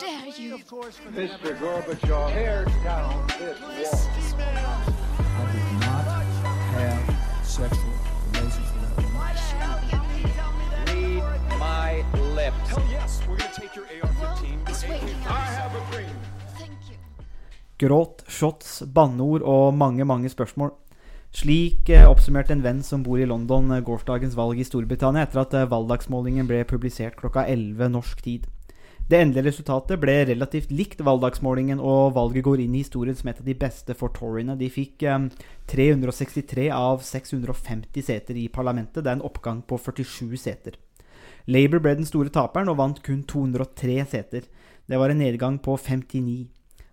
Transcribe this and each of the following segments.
dare you? Mr. Gorbachev, tear down this wall. I did not have sexual relations with that woman. Read my lips. Hell yes, we're gonna take your AR-15. This way. I have a dream. Gråt, shots, banneord og mange, mange spørsmål. Slik eh, oppsummerte en venn som bor i London eh, gårsdagens valg i Storbritannia etter at eh, valgdagsmålingen ble publisert klokka 11 norsk tid. Det endelige resultatet ble relativt likt valgdagsmålingen, og valget går inn i historien som et av de beste for toryene. De fikk eh, 363 av 650 seter i parlamentet. Det er en oppgang på 47 seter. Labour ble den store taperen og vant kun 203 seter. Det var en nedgang på 59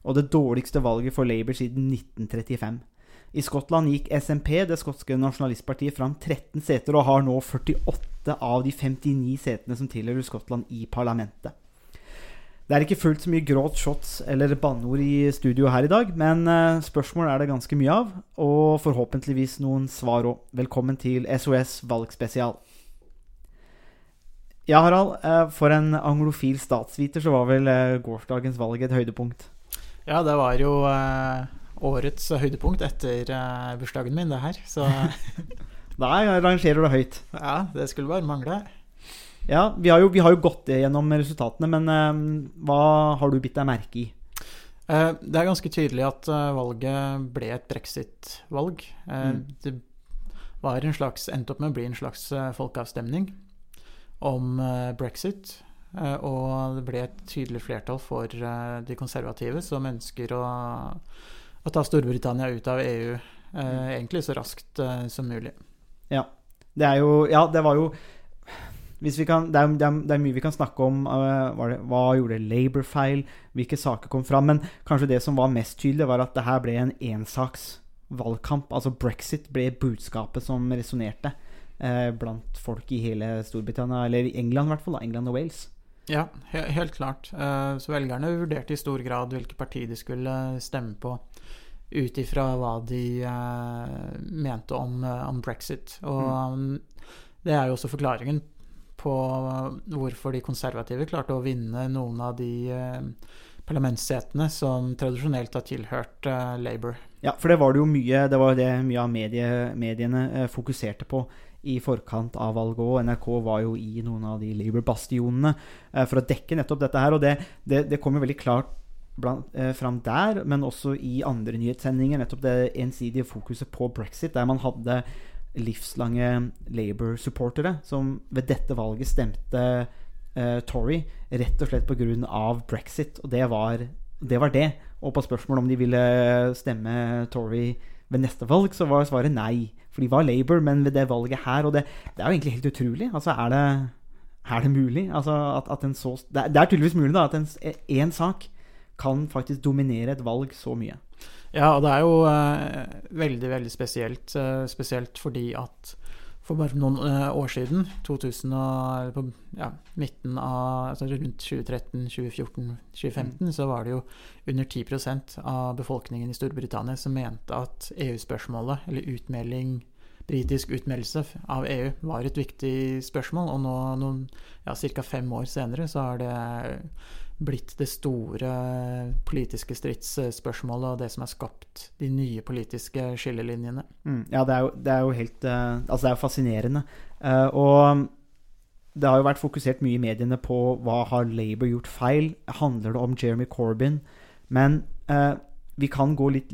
og det dårligste valget for Labour siden 1935. I Skottland gikk SMP, det skotske nasjonalistpartiet, fram 13 seter og har nå 48 av de 59 setene som tilhører Skottland i parlamentet. Det er ikke fullt så mye gråt, shots eller banneord i studio her i dag, men eh, spørsmål er det ganske mye av, og forhåpentligvis noen svar òg. Velkommen til SOS valgspesial. Ja, Harald. eh, For en anglofil statsviter så var vel eh, gårsdagens valg et høydepunkt. Ja, det var jo årets høydepunkt etter bursdagen min, det her. Så Der rangerer du høyt. ja, det skulle bare mangle. Ja, vi har jo, vi har jo gått gjennom resultatene, men eh, hva har du bitt deg merke i? Eh, det er ganske tydelig at eh, valget ble et brexit-valg. Mm. Det var en slags, endte opp med å bli en slags folkeavstemning om brexit. og det ble et tydelig flertall for de konservative, som ønsker å, å ta Storbritannia ut av EU eh, egentlig så raskt som mulig. Ja. Det er jo Ja, det var jo kan, det, er, det, er, det er mye vi kan snakke om. Uh, var det, hva gjorde Labour feil? Hvilke saker kom fram? Men kanskje det som var mest tydelig, var at det her ble en ensaksvalgkamp. Altså brexit ble budskapet som resonnerte uh, blant folk i hele Storbritannia, eller i England i hvert fall. Da, England og Wales. Ja, he helt klart. Uh, Så velgerne vurderte i stor grad hvilket parti de skulle stemme på, ut ifra hva de uh, mente om, uh, om brexit. Og um, det er jo også forklaringen på hvorfor de konservative klarte å vinne noen av de eh, parlamentssetene som tradisjonelt har tilhørt eh, Labour. Ja, for det var det jo mye Det var det mye av medie, mediene eh, fokuserte på i forkant av valget òg. NRK var jo i noen av de Labour-bastionene for å dekke nettopp dette her. Og det, det, det kom jo veldig klart blant, eh, fram der, men også i andre nyhetssendinger. Nettopp det ensidige fokuset på brexit, der man hadde livslange Labour-supportere som ved dette valget stemte eh, Tory rett og slett pga. brexit. Og det var, det var det. Og på spørsmål om de ville stemme Tory ved neste valg, så var svaret nei. For de var Labour, men ved det valget her Og det, det er jo egentlig helt utrolig. Altså, er det, er det mulig? Altså, at, at en så, det, er, tydeligvis mulig da, at én sak kan faktisk dominere et valg så mye. Ja, og det er jo eh, veldig, veldig spesielt. eh, spesielt fordi at for bare noen eh, år siden, 2000 og, på ja, midten av altså rundt 2013, 2014, 2015, så var det jo under 10% av befolkningen i Storbritannia som mente at EU-spørsmålet, eller utmelding britisk utmeldelse av EU var et viktig spørsmål, og nå noen, ja, ca. fem år senere så er det blitt det store politiske stridsspørsmålet og det som har skapt de nye politiske skillelinjene. Mm, ja, det er, jo, det er jo helt eh, Altså, det er jo fascinerende. Uh, og det har jo vært fokusert mye i mediene på hva har Labour gjort feil. Handler det om Jeremy Corbyn? Men uh, vi kan gå litt,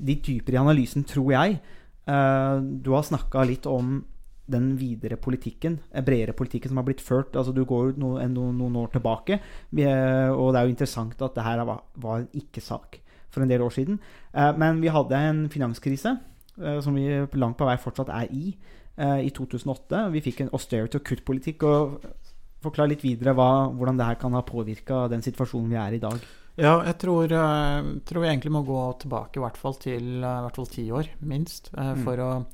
litt dypere i analysen, tror jeg. Uh, du har snakka litt om den videre politikken, eh, bredere politikken som har blitt ført. altså Du går no, no, noen år tilbake, eh, og det er jo interessant at det her var, en ikke-sak for en del år siden. Eh, men vi hadde en finanskrise, som vi langt på vei fortsatt er i, i 2008. Vi fikk en austerity og kuttpolitikk. og Forklar litt videre hva, hvordan det her kan ha påvirka den situasjonen vi er i i dag. Ja, jeg tror, tror vi egentlig må gå tilbake i hvert fall til i hvert fall ti år, minst, for Mm. å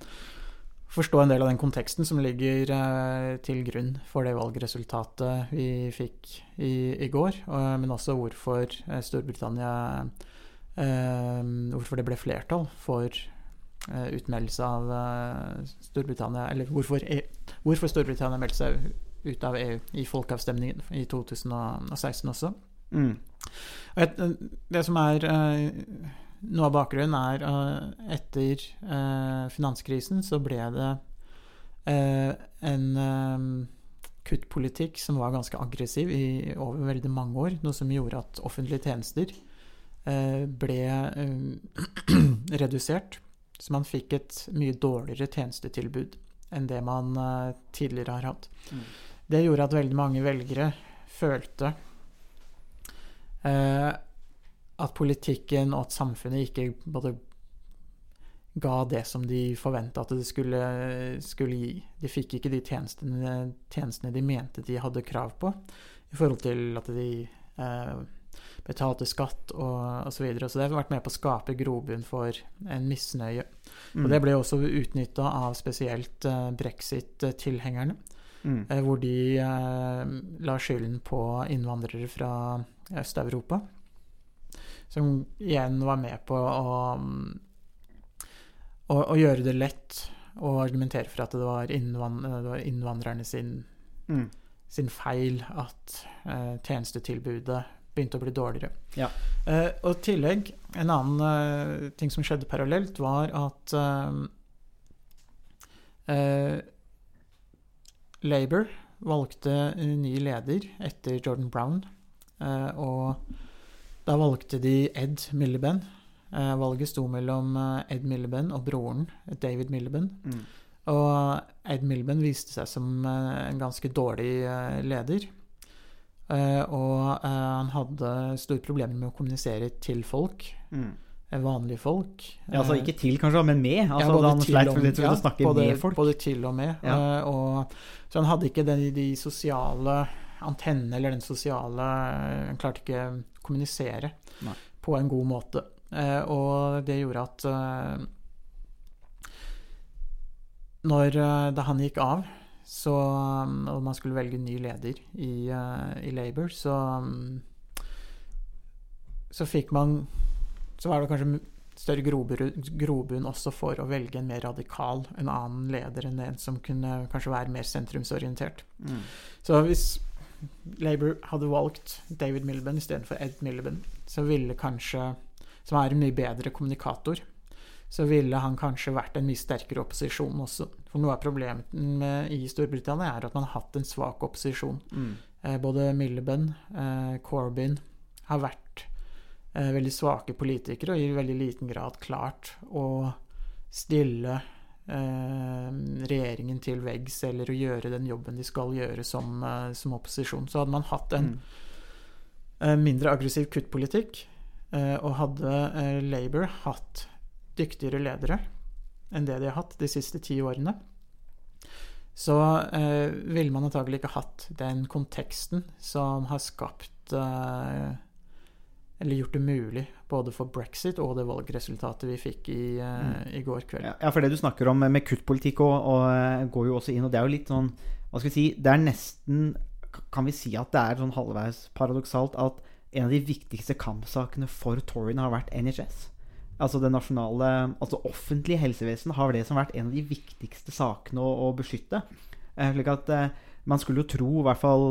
forstå en del av den konteksten som ligger eh, til grunn for det valgresultatet vi fikk i, i går, men også hvorfor eh, Storbritannia eh, Hvorfor det ble flertall for utmeldelse av Storbritannia Eller hvorfor, e hvorfor Storbritannia meldte seg ut av EU i folkeavstemningen i 2016 også. Mm. Det som er Noe av bakgrunnen er at etter eh, finanskrisen så ble det eh, en eh, kuttpolitikk som var ganske aggressiv i over veldig mange år. Noe som gjorde at offentlige tjenester eh, ble eh, redusert. Så man fikk et mye dårligere tjenestetilbud enn det man eh, tidligere har hatt. Mm. Det gjorde at veldig mange velgere følte eh, at politikken og at samfunnet ikke både ga det som de forventa at det skulle, skulle gi. De fikk ikke de tjenestene, tjenestene de mente de hadde krav på, i forhold til at de eh, betalte skatt og osv. Så, videre. så det har vært med på å skape grobunn for en misnøye. Mm. Og det ble også utnytta av spesielt eh, brexit-tilhengerne. Mm. Eh, hvor de eh, la skylden på innvandrere fra Øst-Europa. Som igjen var med på å, å, å gjøre det lett å argumentere for at det var, innvand, det var innvandrerne sin, Mm. sin feil at eh, tjenestetilbudet begynte å bli dårligere. Ja. Eh, og i tillegg, en annen eh, ting som skjedde parallelt, var at eh, eh, Labour valgte ny leder etter Jordan Brown. Eh, og da valgte de Ed Miliband. Eh, valget sto mellom eh, Ed Miliband og broren David Miliband. Mm. Og Ed Miliband viste seg som eh, en ganske dårlig eh, leder. Eh, og eh, han hadde store problemer med å kommunisere til folk. Mm. eh, Vanlige folk. Ja, altså Eh, ikke til, kanskje, men med. ja, Altså, både han til og- litt med ja, både, med. Både til og med. Ja. eh, og, så han hadde ikke de, de sosiale antennene, eller den sosiale Han klarte ikke å kommunisere Nei. på en god måte. Eh, og det gjorde at eh, Når eh, Da han gikk av, så, og man skulle velge ny leder i, eh, i Labour, så um, Så fikk man Så var det kanskje større grobunn også for å velge en mer radikal, en annen leder enn en som kunne kanskje være mer sentrumsorientert. Mm. Så hvis Labour hadde valgt David Miliband istedenfor Ed Miliband, så ville kanskje Som er en mye bedre kommunikator, så ville han kanskje vært en mye sterkere opposisjon også. For noe av problemet med, i Storbritannia er at man har hatt en svak opposisjon. Mm. Eh, både Miliband, eh, Corbyn har vært eh, veldig svake politikere og i veldig liten grad klart å stille regjeringen til veggs eller å gjøre den jobben de skal gjøre som, eh, som opposisjon. Så hadde man hatt en Mm. eh, mindre aggressiv kuttpolitikk, eh, og hadde eh, Labour hatt dyktigere ledere enn det de har hatt de siste ti årene, så eh, ville man antagelig ikke hatt den konteksten som har skapt eh, Eller gjort det mulig både for brexit og det valgresultatet vi fikk i, eh, i går kveld. Ja, for det du snakker om med kuttpolitikk og, og eh, går jo også inn, og det er jo litt sånn Hva skal vi si Det er nesten Kan vi si at det er sånn halvveis paradoksalt at en av de viktigste kampsakene for Toryene har vært NHS. Altså det nasjonale Altså offentlige helsevesen har det som vært en av de viktigste sakene å, å beskytte. Eh, slik at man skulle jo tro, i hvert fall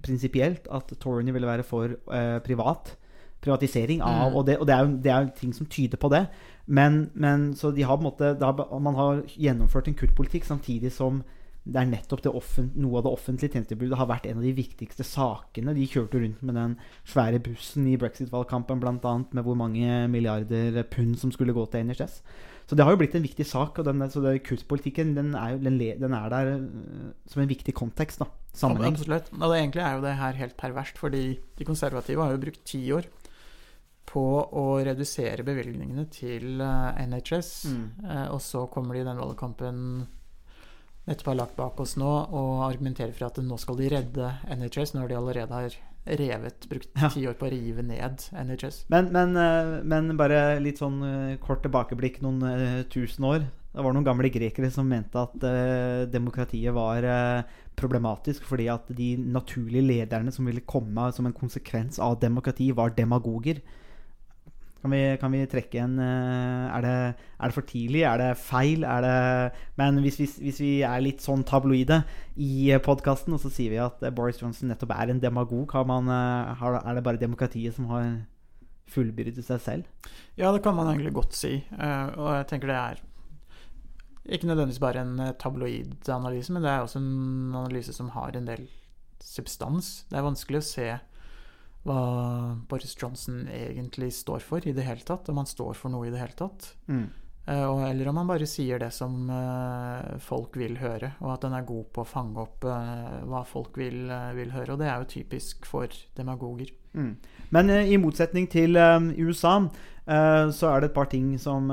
prinsipielt, at Toryene ville være for eh, privat privatisering av Mm. Og, det, og det, er jo, det er jo ting som tyder på det. Men, men så de har på en måte da, Man har gjennomført en kuttpolitikk samtidig som det er nettopp det noe av det offentlige tjenestetilbudet har vært en av de viktigste sakene. De kjørte rundt med den svære bussen i brexit-valgkampen, bl.a. med hvor mange milliarder pund som skulle gå til NHS. Så det har jo blitt en viktig sak. Og den, så det, kuttpolitikken den er, jo, den, den er der øh, som en viktig kontekst. da, Sammenheng. Absolutt. Og det, egentlig er jo det her helt perverst, fordi de konservative har jo brukt ti år på å redusere bevilgningene til eh, NHS, Mm. eh, og så kommer de i den valgkampen nettopp har lagt bak oss nå, og argumenterer for at nå skal de redde NHS, når de allerede har revet, brukt ti år på å rive ned NHS. Men, men, øh, men bare litt sånn kort tilbakeblikk noen tusen år. Det var noen gamle grekere som mente at øh, demokratiet var øh, problematisk fordi at de naturlige lederne som ville komme som en konsekvens av demokrati, var demagoger. Kan vi, kan vi trekke en eh, er det, er det for tidlig? Er det feil? Er det Men hvis, hvis, hvis vi er litt sånn tabloide i podkasten, og så sier vi at eh, Boris Johnson nettopp er en demagog, man, eh, er det bare demokratiet som har fullbyrdet seg selv? Ja, det kan man egentlig godt si. Og jeg tenker det er ikke nødvendigvis bare en tabloid analyse, men det er også en analyse som har en del substans. Det er vanskelig å se hva Boris Johnson egentlig står for i det hele tatt, om han står for noe i det hele tatt. Mm. Eh, og, eller om han bare sier det som uh, folk vil høre, og at han er god på å fange opp uh, hva folk vil, uh, vil høre. Og det er jo typisk for demagoger. Mm. Men i motsetning til USA, så er det et par ting som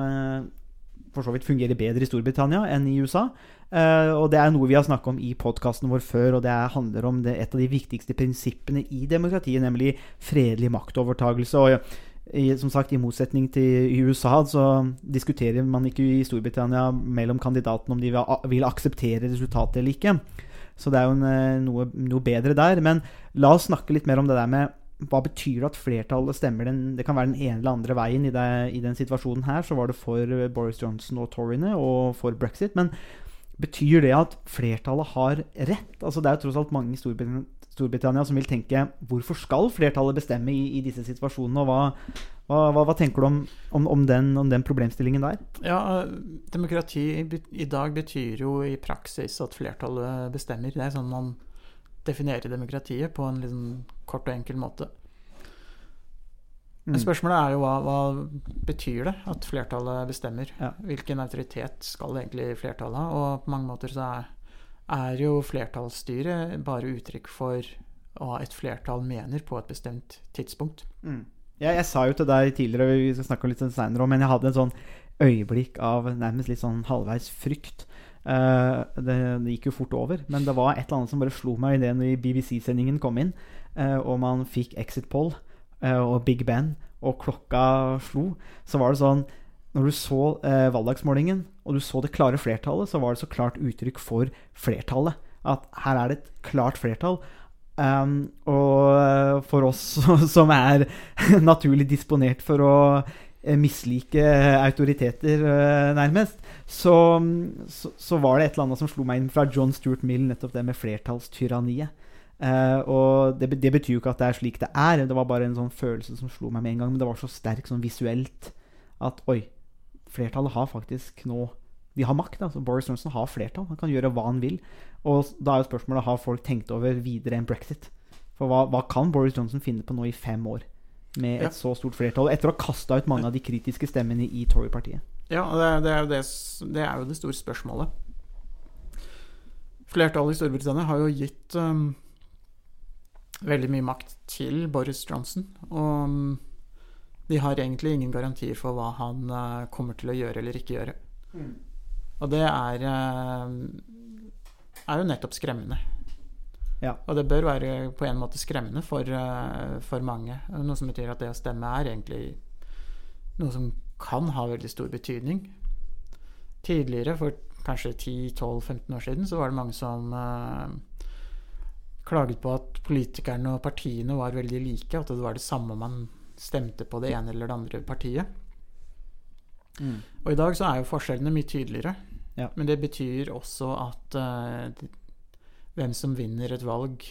for så vidt fungerer bedre i Storbritannia enn i USA. Uh, og det er noe vi har snakket om i podkasten vår før, og det er, handler om det, et av de viktigste prinsippene i demokratiet, nemlig fredelig maktovertagelse. Og i, som sagt, i motsetning til i USA, så diskuterer man ikke i Storbritannia mellom kandidatene om de vil akseptere resultatet eller ikke. Så det er jo en, eh, noe, noe bedre der. Men la oss snakke litt mer om det der med hva betyr det at flertallet stemmer den Det kan være den ene eller andre veien. I, det, i den situasjonen her så var det for eh, Boris Johnson og Toryene og for brexit. Men betyr det at flertallet har rett? Altså Det er jo tross alt mange i Storbritannia, Storbritannia som vil tenke hvorfor skal flertallet bestemme i, i disse situasjonene? Og hva, hva, hva, hva tenker du om, om, om, den, om, den, problemstillingen der? Ja, Demokrati i dag betyr jo i praksis at flertallet bestemmer. Det er sånn man definere demokratiet på en liksom kort og enkel måte. Men Mm. spørsmålet er jo hva, hva betyr det at flertallet bestemmer? Ja. Hvilken autoritet skal egentlig flertallet ha? Og på mange måter så er, er jo flertallsstyret bare uttrykk for hva et flertall mener på et bestemt tidspunkt. Mm. Ja, jeg sa jo til deg tidligere, vi skal snakke litt senere om, men jeg hadde en sånn øyeblikk av nærmest litt sånn halvveis frykt. Uh, det, gikk jo fort over, men det var et eller annet som bare slo meg idet BBC-sendingen kom inn, uh, og man fikk Exit Poll uh, og Big Ben, og klokka slo. Så var det sånn Når du så valgdagsmålingen, og du så det klare flertallet, så var det så klart uttrykk for flertallet. At her er det et klart flertall. Um, og for oss som er naturlig disponert for å mislike autoriteter, nærmest, så, så, så, var det et eller annet som slo meg inn fra John Stuart Mill, nettopp det med flertallstyranniet. Uh, og det, det, betyr jo ikke at det er slik det er, det var bare en sånn følelse som slo meg med en gang. Men det var så sterk sånn visuelt at oi, flertallet har faktisk nå De har makt. altså Boris Johnson har flertall. Han kan gjøre hva han vil. Og da er jo spørsmålet har folk tenkt over videre enn brexit. For hva, hva kan Boris Johnson finne på nå i fem år? Med et ja. så stort flertall, etter å ha kasta ut mange av de kritiske stemmene i Tory-partiet. Ja, det, det, er det, det, er jo det, store spørsmålet. Flertallet i Storbritannia har jo gitt um, veldig mye makt til Boris Johnson. Og um, de har egentlig ingen garantier for hva han uh, kommer til å gjøre eller ikke gjøre. Mm. Og det er, uh, er jo nettopp skremmende. Ja. Og det bør være på en måte skremmende for, uh, for mange. Noe som betyr at det å stemme er egentlig noe som kan ha veldig stor betydning. Tidligere, for kanskje 10-12-15 år siden, så var det mange som eh, klaget på at politikerne og partiene var veldig like. At det var det samme man stemte på det ene eller det andre partiet. Mm. Og i dag så er jo forskjellene mye tydeligere. Ja. Men det betyr også at uh, hvem som vinner et valg,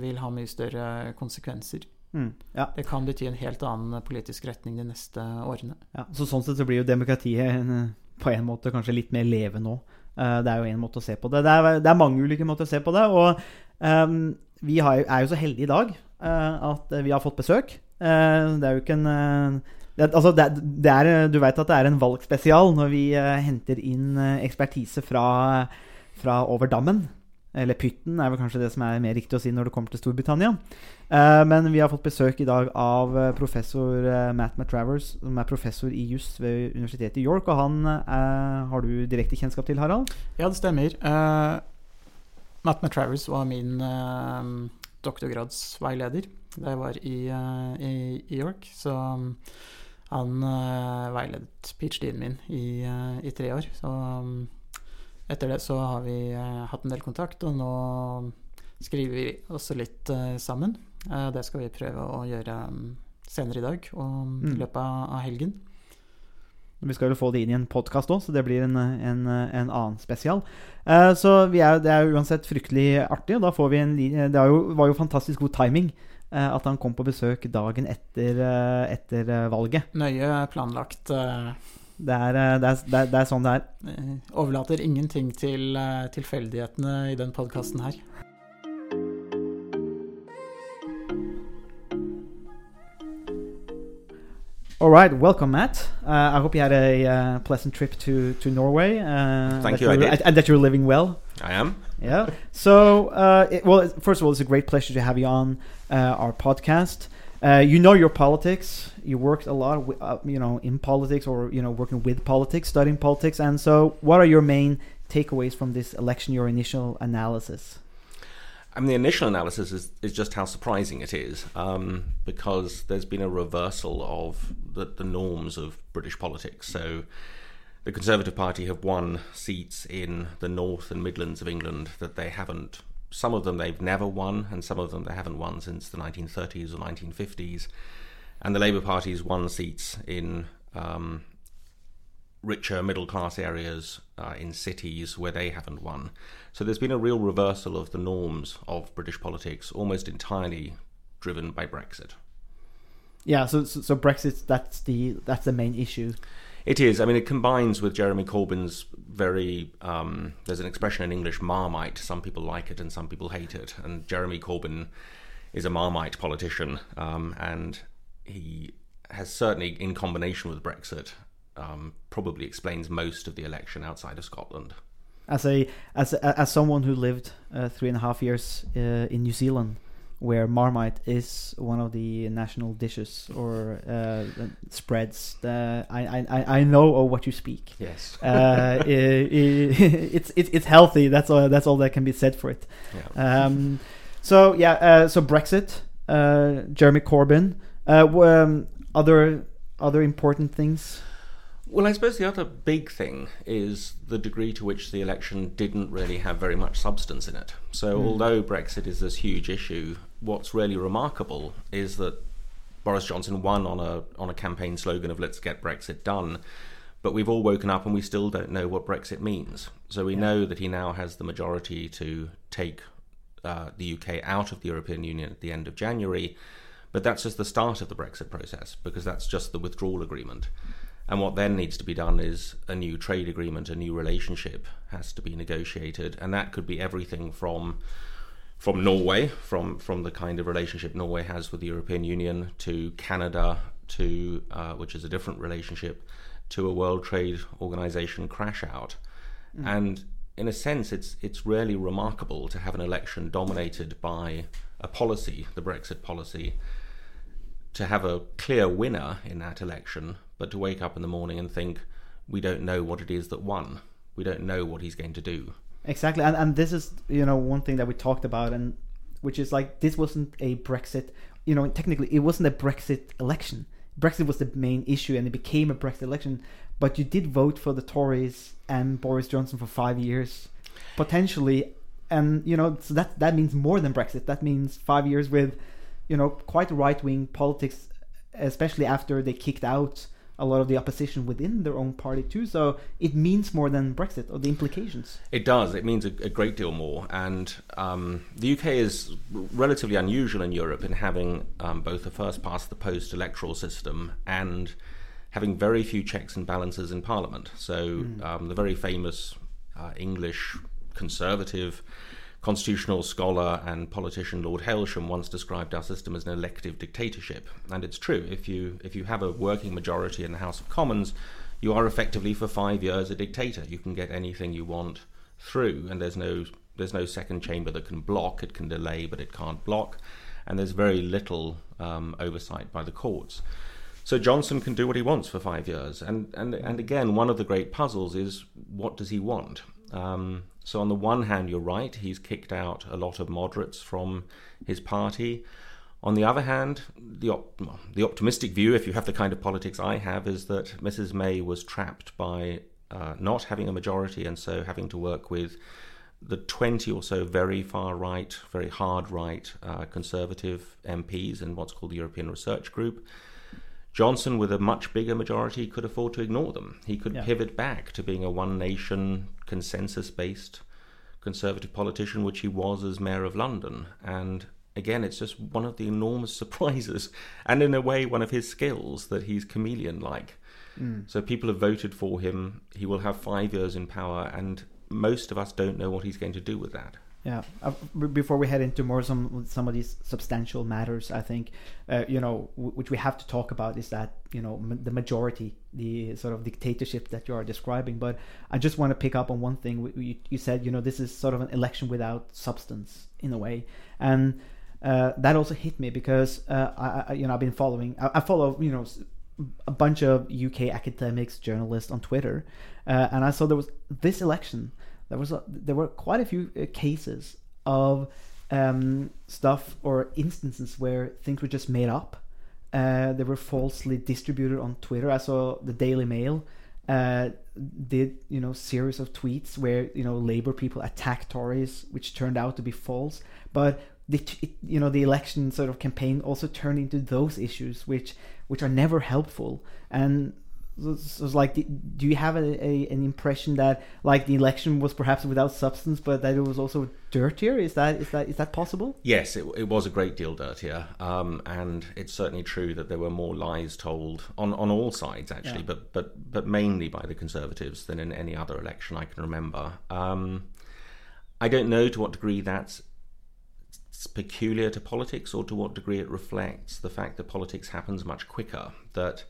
vil ha mye større konsekvenser. Mm, ja. Det kan bety en helt annen politisk retning de neste årene. Ja, så Sånn sett så blir jo demokratiet på en måte kanskje litt mer leve òg. Uh, det er jo én måte å se på det. Det er, det er, mange ulike måter å se på det. Og um, vi har, er jo så heldige i dag uh, at vi har fått besøk. Uh, det er jo ikke en det, altså det, det er, Du vet at det er en valgspesial når vi henter inn ekspertise fra, fra over dammen. Eller Pytten er vel kanskje det som er mer riktig å si når det kommer til Storbritannia. Uh, men vi har fått besøk i dag av professor uh, Matt McTravers, som er professor i juss ved Universitetet i York. Og han uh, har du direkte kjennskap til, Harald? Ja, det stemmer. Matt McTravers var min doktorgradsveileder da jeg var i, i, i York. Så han han veiledet ph.d.-en min i, i, tre år. Så um, etter det så har vi uh, hatt en del kontakt, og nå skriver vi også litt uh, sammen. Uh, det skal vi prøve å gjøre um, senere i dag og i Mm. løpet av helgen. Vi skal jo få det inn i en podkast òg, så det blir en, en, en annen spesial. Eh, så vi er, det er jo uansett fryktelig artig, og da får vi en Det er jo, var jo fantastisk god timing eh, at han kom på besøk dagen etter, eh, etter eh, valget. Nøye planlagt. eh, Det er, eh, det, er, det, er, det er sånn det er. eh, overlater ingenting til eh, tilfeldighetene i den podkasten her. All right, welcome, Matt. Uh, I hope you had a uh, pleasant trip to to Norway. Uh, Thank you, I did. And that you're living well. I am. Yeah. So, uh, it, well, first of all, it's a great pleasure to have you on uh, our podcast. Uh, you know your politics. You worked a lot, uh, you know, in politics or you know, working with politics, studying politics. And so, what are your main takeaways from this election? Your initial analysis. I mean, the initial analysis is, is just how surprising it is, um, because there's been a reversal of the, the norms of British politics. So, the Conservative Party have won seats in the North and Midlands of England that they haven't. Some of them they've never won, and some of them they haven't won since the 1930s or 1950s. And the Labour Party's won seats in um, richer middle class areas uh, in cities where they haven't won. So there's been a real reversal of the norms of British politics, almost entirely driven by Brexit. Yeah. So, so, so Brexit. That's the that's the main issue. It is. I mean, it combines with Jeremy Corbyn's very. Um, there's an expression in English, marmite. Some people like it and some people hate it. And Jeremy Corbyn is a marmite politician, um, and he has certainly, in combination with Brexit, um, probably explains most of the election outside of Scotland. As a as as someone who lived uh, three and a half years uh, in New Zealand, where Marmite is one of the national dishes or uh, spreads, uh, I, I I- I know of what you speak. Yes. Uh, i- i- it's it's it's healthy. That's all. That's all that can be said for it. Yeah. Um, so yeah. Uh, so Brexit, uh, Jeremy Corbyn, uh, um, other other important things. Well, I suppose the other big thing is the degree to which the election didn't really have very much substance in it. So, although Brexit is this huge issue, what's really remarkable is that Boris Johnson won on a on a campaign slogan of "Let's get Brexit done," but we've all woken up and we still don't know what Brexit means. So we know that he now has the majority to take uh, the UK out of the European Union at the end of January, but that's just the start of the Brexit process because that's just the withdrawal agreement. And what then needs to be done is a new trade agreement, a new relationship has to be negotiated, and that could be everything from from Norway, from from the kind of relationship Norway has with the European Union, to Canada, to uh, which is a different relationship, to a World Trade Organization crash out, and in a sense, it's it's really remarkable to have an election dominated by a policy, the Brexit policy, to have a clear winner in that election, but to wake up in the morning and think we don't know what it is that won. We don't know what he's going to do. Exactly, and and this is you know one thing that we talked about, and which is like this wasn't a Brexit. You know, technically, it wasn't a Brexit election. Brexit was the main issue, and it became a Brexit election. But you did vote for the Tories and Boris Johnson for five years, potentially, and you know so that that means more than Brexit. That means five years with, you know, quite right wing politics, especially after they kicked out a lot of the opposition within their own party too. So it means more than Brexit or the implications. It does. It means a, a great deal more. And um, the UK is relatively unusual in Europe in having um, both a first past the post electoral system and having very few checks and balances in Parliament. So um, the very famous uh, English conservative constitutional scholar and politician Lord Hailsham once described our system as an elective dictatorship, and it's true. If you if you have a working majority in the House of Commons, you are effectively for five years a dictator. You can get anything you want through, and there's no there's no second chamber that can block. It can delay, but it can't block, and there's very little um, oversight by the courts. So Johnson can do what he wants for five years, and and and again, one of the great puzzles is what does he want? Um, so on the one hand, you're right; he's kicked out a lot of moderates from his party. On the other hand, the op- the optimistic view, if you have the kind of politics I have, is that Mrs. May was trapped by uh, not having a majority, and so having to work with the 20 or so very far right, very hard right uh, conservative MPs in what's called the European Research Group. Johnson, with a much bigger majority, could afford to ignore them. He could Yeah. pivot back to being a one nation, consensus based conservative politician, which he was as mayor of London. And again, it's just one of the enormous surprises, and in a way, one of his skills that he's chameleon like. Mm. So people have voted for him. He will have five years in power, and most of us don't know what he's going to do with that. Yeah. Uh, before we head into more some some of these substantial matters, I think uh, you know w- which we have to talk about is that you know m- the majority, the sort of dictatorship that you are describing. But I just want to pick up on one thing. You, you said you know this is sort of an election without substance in a way, and uh, that also hit me because uh, I, I you know I've been following I, I follow you know a bunch of UK academics, journalists on Twitter, uh, and I saw there was this election. There was a, there were quite a few uh, cases of um, stuff or instances where things were just made up. Uh, they were falsely distributed on Twitter. I saw the Daily Mail uh, did you know series of tweets where you know Labour people attacked Tories, which turned out to be false. But the it, you know the election sort of campaign also turned into those issues, which which are never helpful. And so, it's like, do you have a, a, an impression that like the election was perhaps without substance, but that it was also dirtier? Is that is that is that possible? Yes, it, it was a great deal dirtier, um, and it's certainly true that there were more lies told on, on all sides, actually, Yeah. but but but mainly by the Conservatives than in any other election I can remember. Um, I don't know to what degree that's peculiar to politics, or to what degree it reflects the fact that politics happens much quicker. That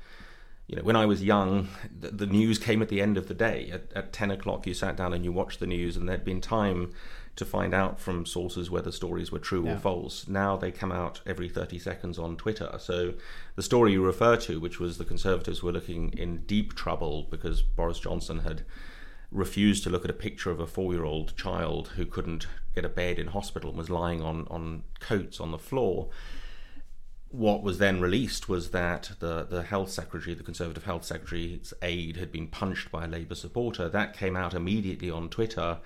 you know, when I was young, the, the news came at the end of the day. At, at 10 o'clock, you sat down and you watched the news, and there'd been time to find out from sources whether stories were true Yeah. or false. Now they come out every 30 seconds on Twitter. So the story you refer to, which was the Conservatives were looking in deep trouble because Boris Johnson had refused to look at a picture of a four year old child who couldn't get a bed in hospital and was lying on, on coats on the floor what was then released was that the, the health secretary, the Conservative health secretary's aide, had been punched by a Labour supporter. That came out immediately on Twitter.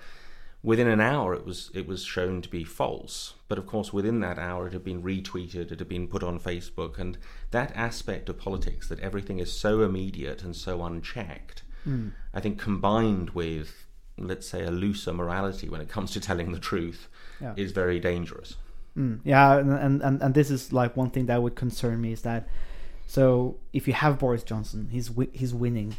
Within an hour, it was it was shown to be false. But of course, within that hour, it had been retweeted, it had been put on Facebook, and that aspect of politics, that everything is so immediate and so unchecked, hmm. I think combined with, let's say, a looser morality when it comes to telling the truth, Yeah. is very dangerous. Mm, yeah, and, and and this is like one thing that would concern me is that so if you have Boris Johnson, he's wi- he's winning.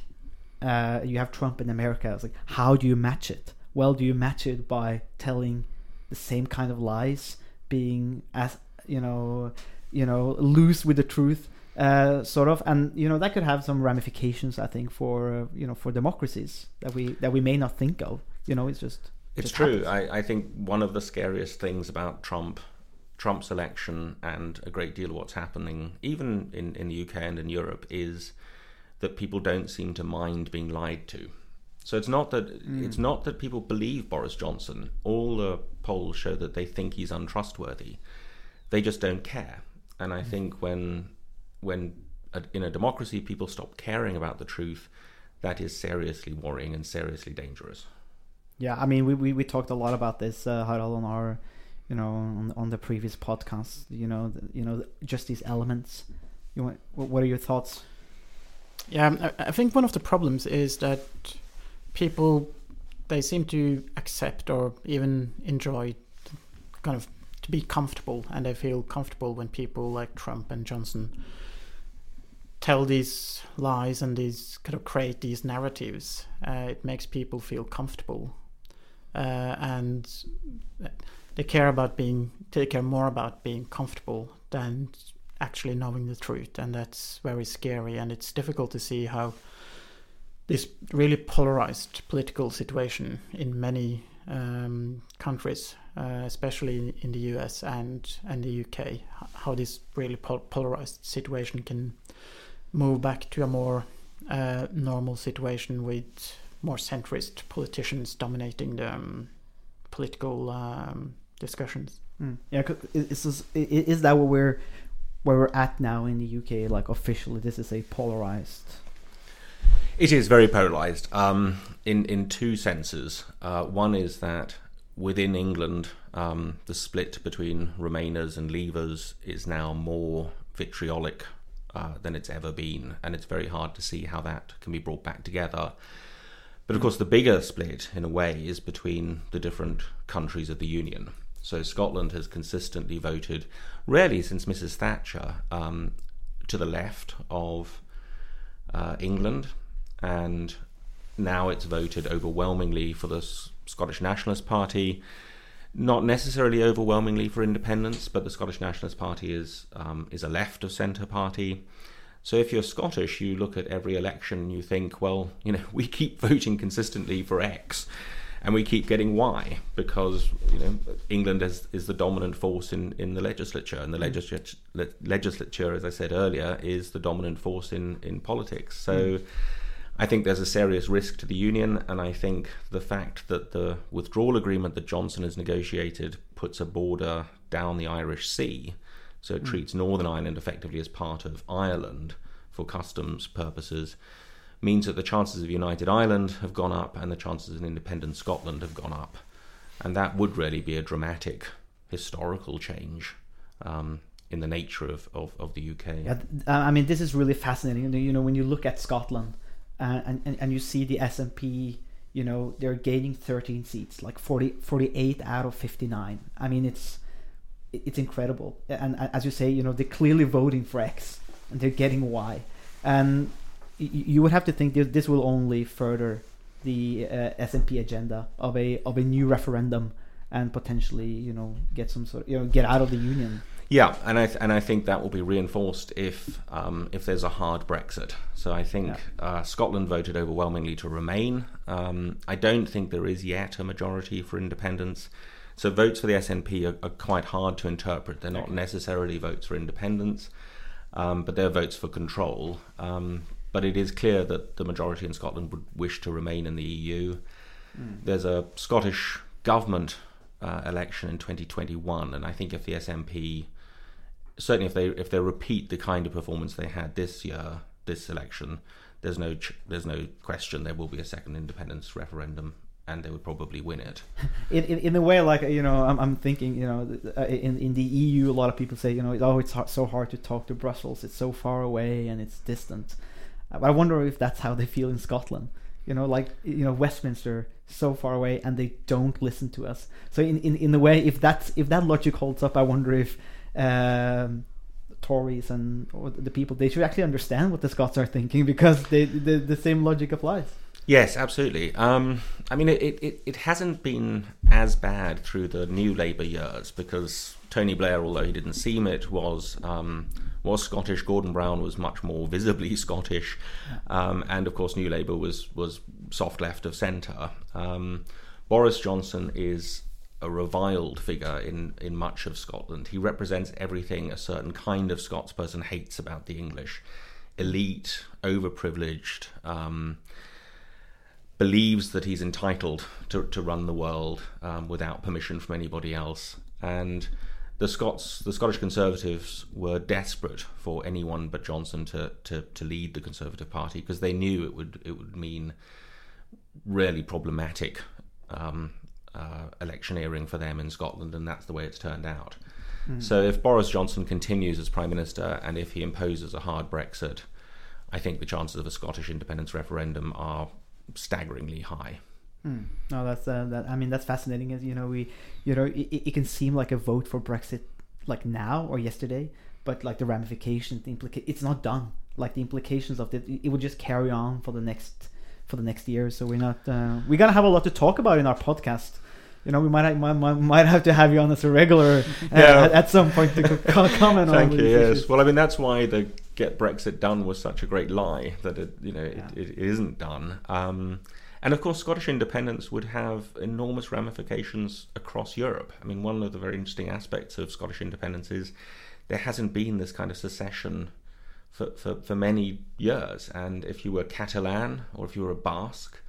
Uh, you have Trump in America. It's like how do you match it? Well, do you match it by telling the same kind of lies, being as you know, you know, loose with the truth, uh, sort of, and you know that could have some ramifications. I think for uh, you know for democracies that we that we may not think of. You know, it's just It's just true. I, I think one of the scariest things about Trump, Trump's election, and a great deal of what's happening, even in, in the UK and in Europe, is that people don't seem to mind being lied to. So it's not that hmm. it's not that people believe Boris Johnson. All the polls show that they think he's untrustworthy. They just don't care. And I hmm. think when when a, in a democracy people stop caring about the truth, that is seriously worrying and seriously dangerous. Yeah, I mean, we, we, we talked a lot about this, uh, Harald, on our, you know, on, on the previous podcast. You know, the, you know, just these elements. You want, what are your thoughts? Yeah, I, I think one of the problems is that people they seem to accept or even enjoy kind of to be comfortable, and they feel comfortable when people like Trump and Johnson tell these lies and these kind of create these narratives. Uh, it makes people feel comfortable, uh, and they care about being they care more about being comfortable than actually knowing the truth, and that's very scary. And it's difficult to see how this really polarized political situation in many um, countries, uh, especially in the US and and the UK, how this really pol- polarized situation can move back to a more uh, normal situation with more centrist politicians dominating the um, political um, discussions. Mm. Yeah, 'cause i- is, this, i- i- is that what we're where we're at now in the UK? Like officially, this is a polarized. It is very polarized um, in in two senses. Uh, one is that within England, um, the split between Remainers and Leavers is now more vitriolic uh, than it's ever been, and it's very hard to see how that can be brought back together. But of course, the bigger split, in a way, is between the different countries of the Union. So Scotland has consistently voted, rarely since Mrs. Thatcher, um, to the left of uh, England, and now it's voted overwhelmingly for the S- Scottish Nationalist Party. Not necessarily overwhelmingly for independence, but the Scottish Nationalist Party is um, is a left of centre party. So if you're Scottish, you look at every election and you think, well, you know, we keep voting consistently for X, and we keep getting why because you know England is, is the dominant force in, in the legislature, and the mm. legislature, le- legislature, as I said earlier, is the dominant force in in politics. So. Mm. I think there's a serious risk to the union, and I think the fact that the withdrawal agreement that Johnson has negotiated puts a border down the Irish Sea, so it mm. treats Northern Ireland effectively as part of Ireland for customs purposes, means that the chances of United Ireland have gone up and the chances of independent Scotland have gone up. And that would really be a dramatic historical change um, in the nature of, of, of the UK. Yeah, I mean, this is really fascinating. You know, when you look at Scotland uh, and, and and you see the SNP, you know, they're gaining 13 seats, like 40, 48 out of 59. I mean, it's it's incredible. And as you say, you know, they're clearly voting for X and they're getting Y. And you would have to think this will only further the uh, SNP agenda of a of a new referendum and potentially, you know, get some sort, of, you know, get out of the union. Yeah, and I th- and I think that will be reinforced if um, if there's a hard Brexit. So I think uh, Scotland voted overwhelmingly to remain. Um, I don't think there is yet a majority for independence. So votes for the SNP are, are quite hard to interpret. They're not necessarily votes for independence, um, but they're votes for control. But it is clear that the majority in Scotland would wish to remain in the EU. There's a Scottish government uh, election in 2021, and I think if the SNP certainly if they if they repeat the kind of performance they had this year, this election, there's no ch- there's no question there will be a second independence referendum, and they would probably win it. in, in, in a way like you know I'm, I'm thinking you know uh, in in the EU a lot of people say you know oh it's hard, so hard to talk to Brussels it's so far away and it's distant I wonder if that's how they feel in Scotland. You know like you know Westminster so far away and they don't listen to us. So in in, in a way if that's if that logic holds up I wonder if um, Tories and the people they should actually understand what the Scots are thinking because they the, the same logic applies. Yes, absolutely. Um, I mean, it, it, it hasn't been as bad through the new Labour years because Tony Blair, although he didn't seem it, was um, was Scottish. Gordon Brown was much more visibly Scottish, um, and of course, New Labour was was soft left of centre. Um, Boris Johnson is a reviled figure in, in much of Scotland. He represents everything a certain kind of Scots person hates about the English elite, overprivileged. Um, believes that he's entitled to, to run the world um, without permission from anybody else. And the Scots, the Scottish Conservatives, were desperate for anyone but Johnson to, to, to lead the Conservative Party because they knew it would it would mean really problematic um, uh, electioneering for them in Scotland, and that's the way it's turned out. So if Boris Johnson continues as Prime Minister and if he imposes a hard Brexit, I think the chances of a Scottish independence referendum are staggeringly high. No, that's uh, that. I mean, that's fascinating. Is you know we, you know, it, it can seem like a vote for Brexit, like now or yesterday, but like the ramifications, the implica- it's not done. Like the implications of it, it would just carry on for the next for the next year. So we're not. Uh, we're gonna have a lot to talk about in our podcast. You know, we might might, might, might have to have you on as a regular uh, Yeah. at, at some point to co- comment on. Thank you. Yes. issues. Well, I mean that's why the get Brexit done was such a great lie that it you know Yeah. it, it isn't done. Um, and of course, Scottish independence would have enormous ramifications across Europe. I mean, one of the very interesting aspects of Scottish independence is there hasn't been this kind of secession for, for, for many years. And if you were Catalan or if you were a Basque,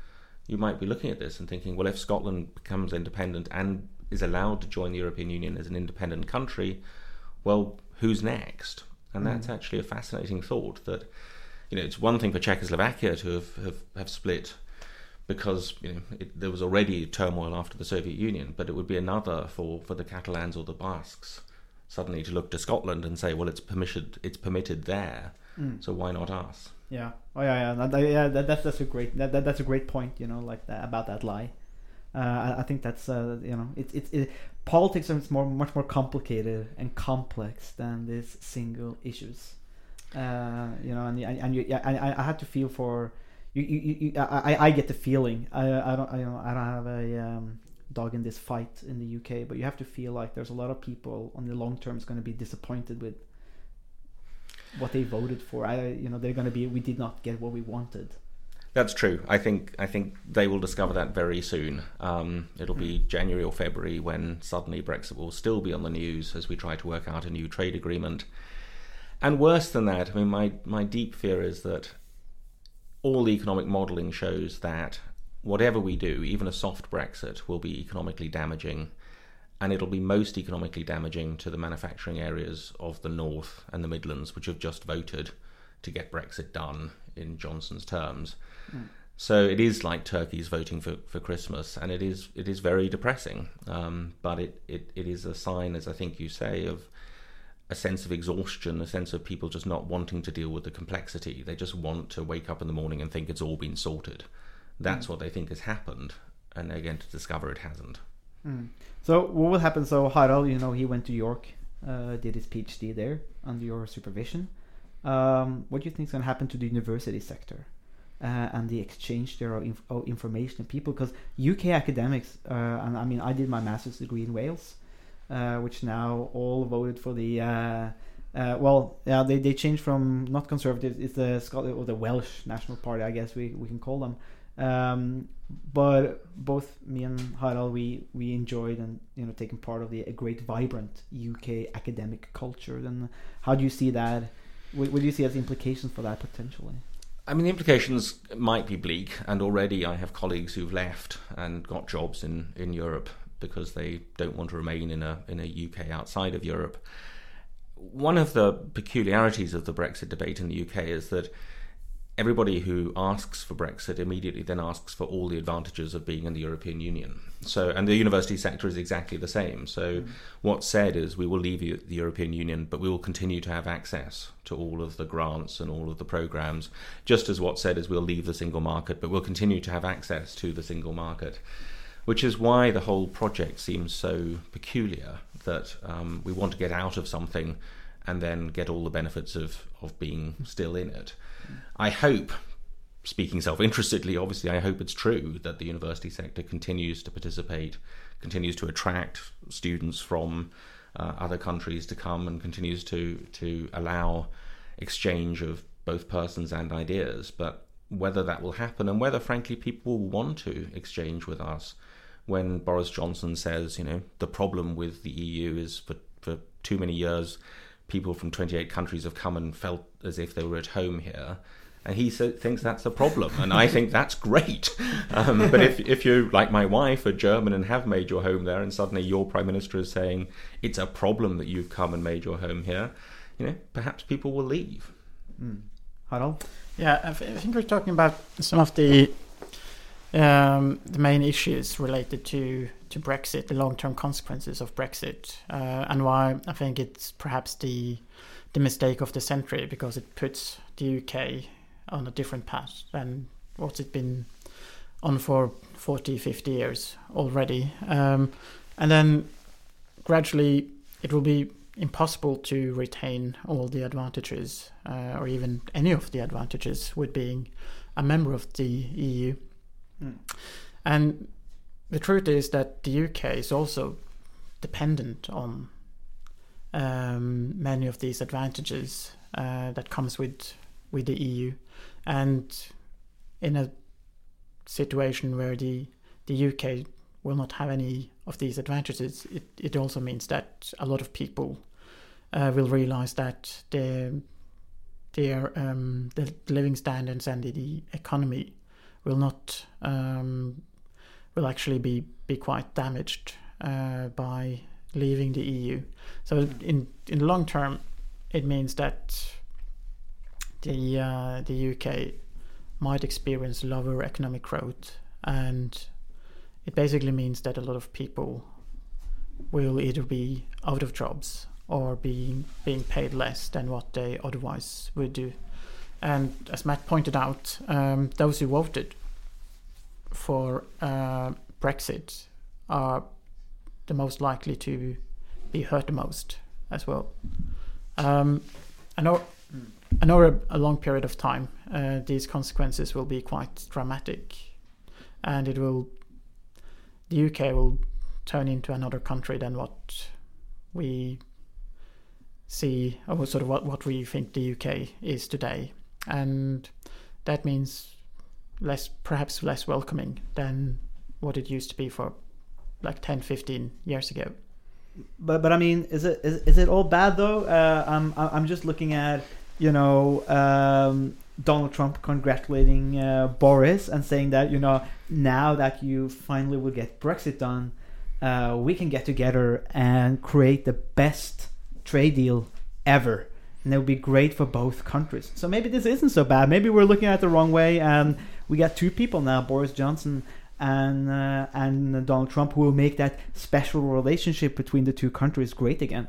you might be looking at this and thinking, well, if Scotland becomes independent and is allowed to join the European Union as an independent country, well, who's next? And hmm. that's actually a fascinating thought that, you know, it's one thing for Czechoslovakia to have, have, have split because you know it, there was already turmoil after the Soviet Union, but it would be another for, for the Catalans or the Basques suddenly to look to Scotland and say, well, it's permitted it's permitted there, so why not us? Yeah. Oh yeah, yeah. That, yeah, that, that's that's a great that, that that's a great point. You know, like that, about that lie. Uh, I, I think that's uh, you know it's it's it, politics is more much more complicated and complex than these single issues. Uh, you know, and and, and you, I- I had to feel for you. you, you, I I- I get the feeling. I I don't I, you know I don't have a um, dog in this fight in the UK, but you have to feel like there's a lot of people on the long term is going to be disappointed with what they voted for. I, you know, they're going to be. We did not get what we wanted. That's true. I think I think they will discover that very soon. Um, it'll be January or February when suddenly Brexit will still be on the news as we try to work out a new trade agreement. And worse than that, I mean, my my deep fear is that all the economic modelling shows that whatever we do, even a soft Brexit, will be economically damaging, and it'll be most economically damaging to the manufacturing areas of the North and the Midlands, which have just voted to get Brexit done in Johnson's terms. So it is like turkeys voting for, for Christmas, and it is it is very depressing. Um, but it, it, it is a sign, as I think you say, of a sense of exhaustion, a sense of people just not wanting to deal with the complexity. They just want to wake up in the morning and think it's all been sorted. That's what they think has happened, and they're going to discover it hasn't. So what will happen? So Harald, you know, he went to York, uh, did his PhD there under your supervision. Um, what do you think is going to happen to the university sector uh, and the exchange there of, inf- of information and people? Because UK academics, uh, and I mean, I did my master's degree in Wales, which now all voted for the. Uh, uh, well, yeah, they, they changed from not conservative. It's the Scottish or the Welsh National Party, I guess we, we can call them. Um, but both me and Harald, we we enjoyed and you know taking part of the a great vibrant UK academic culture. And how do you see that? What, what do you see as implications for that potentially? I mean, the implications might be bleak, and already I have colleagues who've left and got jobs in, in Europe because they don't want to remain in a in a UK outside of Europe. One of the peculiarities of the Brexit debate in the UK is that everybody who asks for Brexit immediately then asks for all the advantages of being in the European Union. So, and the university sector is exactly the same. So, mm. what's said is we will leave the European Union, but we will continue to have access to all of the grants and all of the programs. Just as what's said is we'll leave the single market, but we'll continue to have access to the single market. Which is why the whole project seems so peculiar that um, we want to get out of something and then get all the benefits of, of being still in it. I hope, speaking self interestedly, obviously, I hope it's true that the university sector continues to participate, continues to attract students from uh, other countries to come, and continues to, to allow exchange of both persons and ideas. But whether that will happen and whether, frankly, people will want to exchange with us when Boris Johnson says, you know, the problem with the EU is for, for too many years, people from 28 countries have come and felt as if they were at home here. And he so, thinks that's a problem, and I think that's great. Um, but if, if you, like my wife, are German and have made your home there, and suddenly your prime minister is saying it's a problem that you've come and made your home here, you know, perhaps people will leave. Harald? Yeah, I, th- I think we're talking about some of the um, the main issues related to to Brexit, the long term consequences of Brexit, uh, and why I think it's perhaps the the mistake of the century because it puts the UK on a different path than what it's been on for 40, 50 years already, um, and then gradually it will be impossible to retain all the advantages uh, or even any of the advantages with being a member of the EU. And the truth is that the UK is also dependent on um, many of these advantages uh, that comes with with the EU, and in a situation where the the UK will not have any of these advantages, it, it also means that a lot of people uh, will realize that their their um, the living standards and the, the economy will not um, will actually be be quite damaged uh, by leaving the EU. So in in the long term, it means that the uh, the UK might experience lower economic growth and it basically means that a lot of people will either be out of jobs or being being paid less than what they otherwise would do. And as Matt pointed out, um, those who voted for uh, Brexit are the most likely to be hurt the most as well. Um, I know, I know a, a long period of time, uh, these consequences will be quite dramatic, and it will, the UK will turn into another country than what we see, or sort of what, what we think the UK is today, and that means less, perhaps less welcoming than what it used to be for like 10, 15 years ago. But but I mean, is it is, is it all bad though? Uh, I'm I'm just looking at you know um, Donald Trump congratulating uh, Boris and saying that you know now that you finally will get Brexit done, uh, we can get together and create the best trade deal ever. And it would be great for both countries. So maybe this isn't so bad. Maybe we're looking at it the wrong way, and we got two people now, Boris Johnson and uh, and Donald Trump, who will make that special relationship between the two countries great again.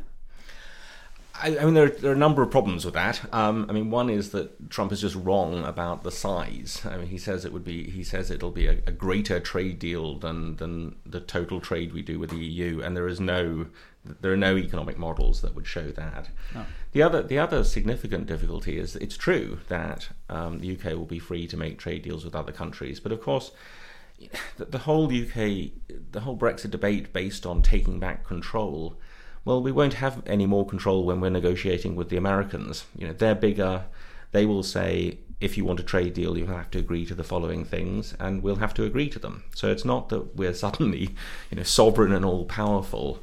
I, I mean, there are, there are a number of problems with that. Um, I mean, one is that Trump is just wrong about the size. I mean, he says it would be he says it'll be a, a greater trade deal than than the total trade we do with the EU, and there is no there are no economic models that would show that. No. The other the other significant difficulty is it's true that um, the UK will be free to make trade deals with other countries, but of course. The, the whole UK, the whole Brexit debate based on taking back control well, we won't have any more control when we're negotiating with the Americans. You know, they're bigger. They will say, if you want a trade deal, you have to agree to the following things, and we'll have to agree to them. So it's not that we're suddenly, you know, sovereign and all powerful.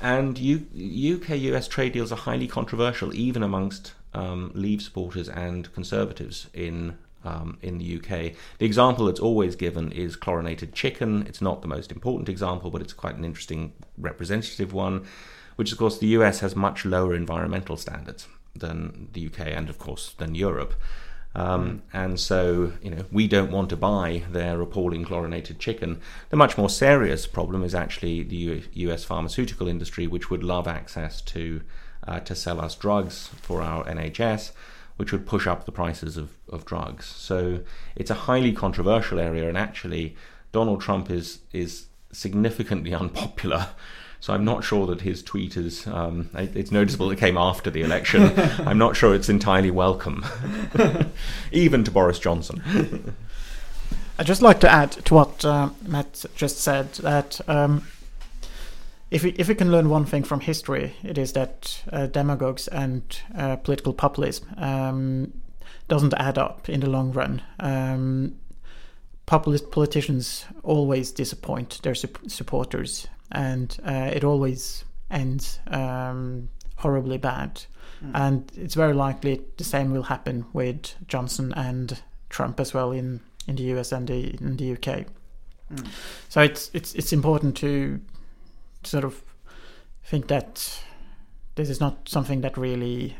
And UK-US trade deals are highly controversial, even amongst um, Leave supporters and Conservatives in um, in the UK. The example that's always given is chlorinated chicken. It's not the most important example, but it's quite an interesting representative one which of course the US has much lower environmental standards than the UK and of course than Europe. Um, and so, you know, we don't want to buy their appalling chlorinated chicken. The much more serious problem is actually the U- U.S. pharmaceutical industry, which would love access to uh, to sell us drugs for our NHS, which would push up the prices of, of drugs. So it's a highly controversial area, and actually, Donald Trump is is significantly unpopular so I'm not sure that his tweet is. Um, it's noticeable it came after the election. I'm not sure it's entirely welcome, even to Boris Johnson. I'd just like to add to what uh, Matt just said that um, if we if we can learn one thing from history, it is that uh, demagogues and uh, political populism um, doesn't add up in the long run. Um, populist politicians always disappoint their su- supporters and uh, it always ends um, horribly bad. Mm. And it's very likely the same will happen with Johnson and Trump as well in, in the US and the, in the UK. Mm. So it's it's it's important to sort of think that this is not something that really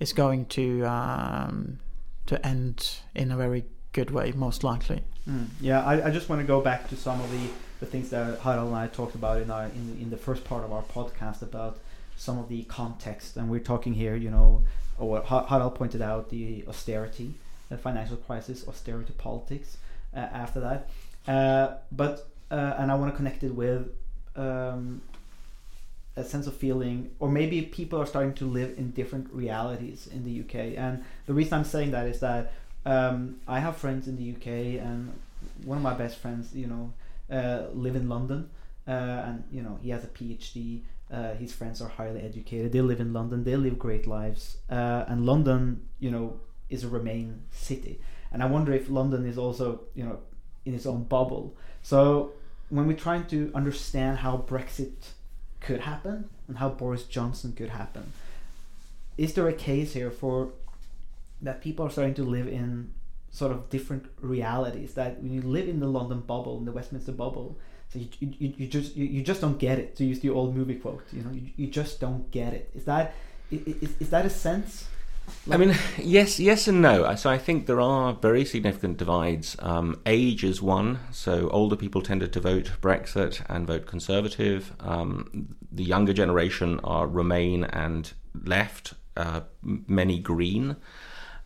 is going to um, to end in a very good way, most likely. Mm. Yeah, I, I just want to go back to some of the the things that Harald and I talked about in our in, in the first part of our podcast about some of the context, and we're talking here, you know, or Harald pointed out, the austerity, the financial crisis, austerity politics. Uh, after that, uh, but uh, and I want to connect it with um, a sense of feeling, or maybe people are starting to live in different realities in the UK. And the reason I'm saying that is that um, I have friends in the UK, and one of my best friends, you know, live in London, uh, and you know he has a PhD. Uh, his friends are highly educated. They live in London. They live great lives, and London, you know, is a Remain city. And I wonder if London is also, you know, in its own bubble. So when we're trying to understand how Brexit could happen and how Boris Johnson could happen, is there a case here for that people are starting to live in sort of different realities that when you live in the London bubble, in the Westminster bubble, so you, you, you just you, you just don't get it. To use the old movie quote, you know, you, you just don't get it. Is that is, is that a sense I mean, yes, yes, and no. So I think there are very significant divides. Um, age is one. So older people tended to vote Brexit and vote Conservative. Um, the younger generation are Remain and Left. Uh, many Green.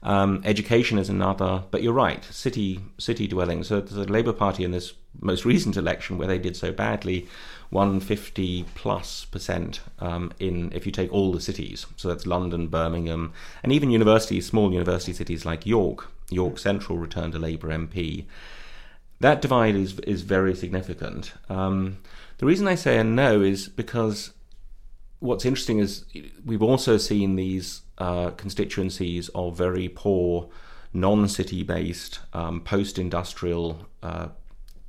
Um, education is another, but you're right. City city dwelling. So the Labour Party in this most recent election, where they did so badly, won 50 plus percent um, in if you take all the cities. So that's London, Birmingham, and even universities, small university cities like York. York Central returned a Labour MP. That divide is is very significant. Um, the reason I say a no is because what's interesting is we've also seen these uh, constituencies of very poor, non-city based, um, post-industrial uh,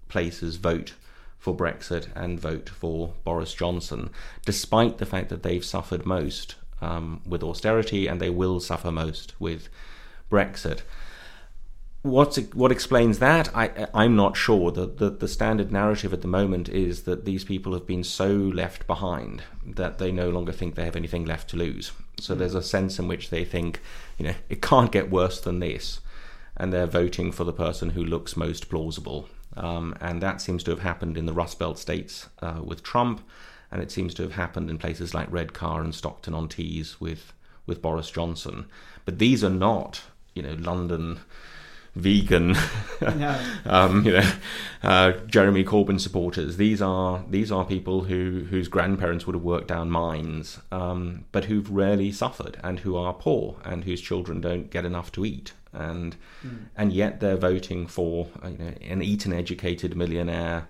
places vote for Brexit and vote for Boris Johnson, despite the fact that they've suffered most um, with austerity and they will suffer most with Brexit. What's, what explains that? I, I'm not sure. The, the, the standard narrative at the moment is that these people have been so left behind that they no longer think they have anything left to lose. So there's a sense in which they think, you know, it can't get worse than this. And they're voting for the person who looks most plausible. Um, and that seems to have happened in the Rust Belt states uh, with Trump, and it seems to have happened in places like Redcar and Stockton on Tees with with Boris Johnson. But these are not, you know, London vegan, um, you know, uh, Jeremy Corbyn supporters. These are these are people who whose grandparents would have worked down mines, um, but who've rarely suffered and who are poor and whose children don't get enough to eat and mm. and yet they're voting for uh, you know, an Eton educated millionaire